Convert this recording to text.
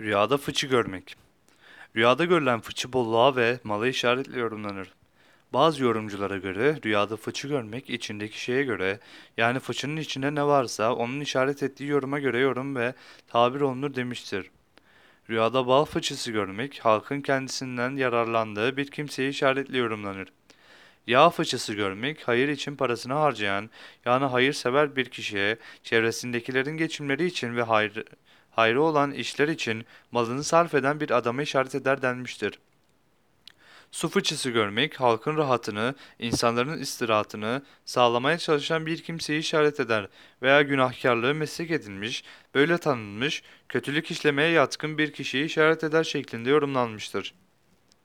Rüyada fıçı görmek. Rüyada görülen fıçı bolluğa ve mala işaretle yorumlanır. Bazı yorumculara göre rüyada fıçı görmek içindeki şeye göre yani fıçının içinde ne varsa onun işaret ettiği yoruma göre yorum ve tabir olunur demiştir. Rüyada bal fıçısı görmek halkın kendisinden yararlandığı bir kimseyi işaretle yorumlanır. Yağ fıçısı görmek, hayır için parasını harcayan, yani hayırsever bir kişiye, çevresindekilerin geçimleri için ve hayrı, hayrı olan işler için malını sarf eden bir adama işaret eder denmiştir. Su fıçısı görmek, halkın rahatını, insanların istirahatını sağlamaya çalışan bir kimseyi işaret eder veya günahkarlığı meslek edinmiş, böyle tanınmış, kötülük işlemeye yatkın bir kişiyi işaret eder şeklinde yorumlanmıştır.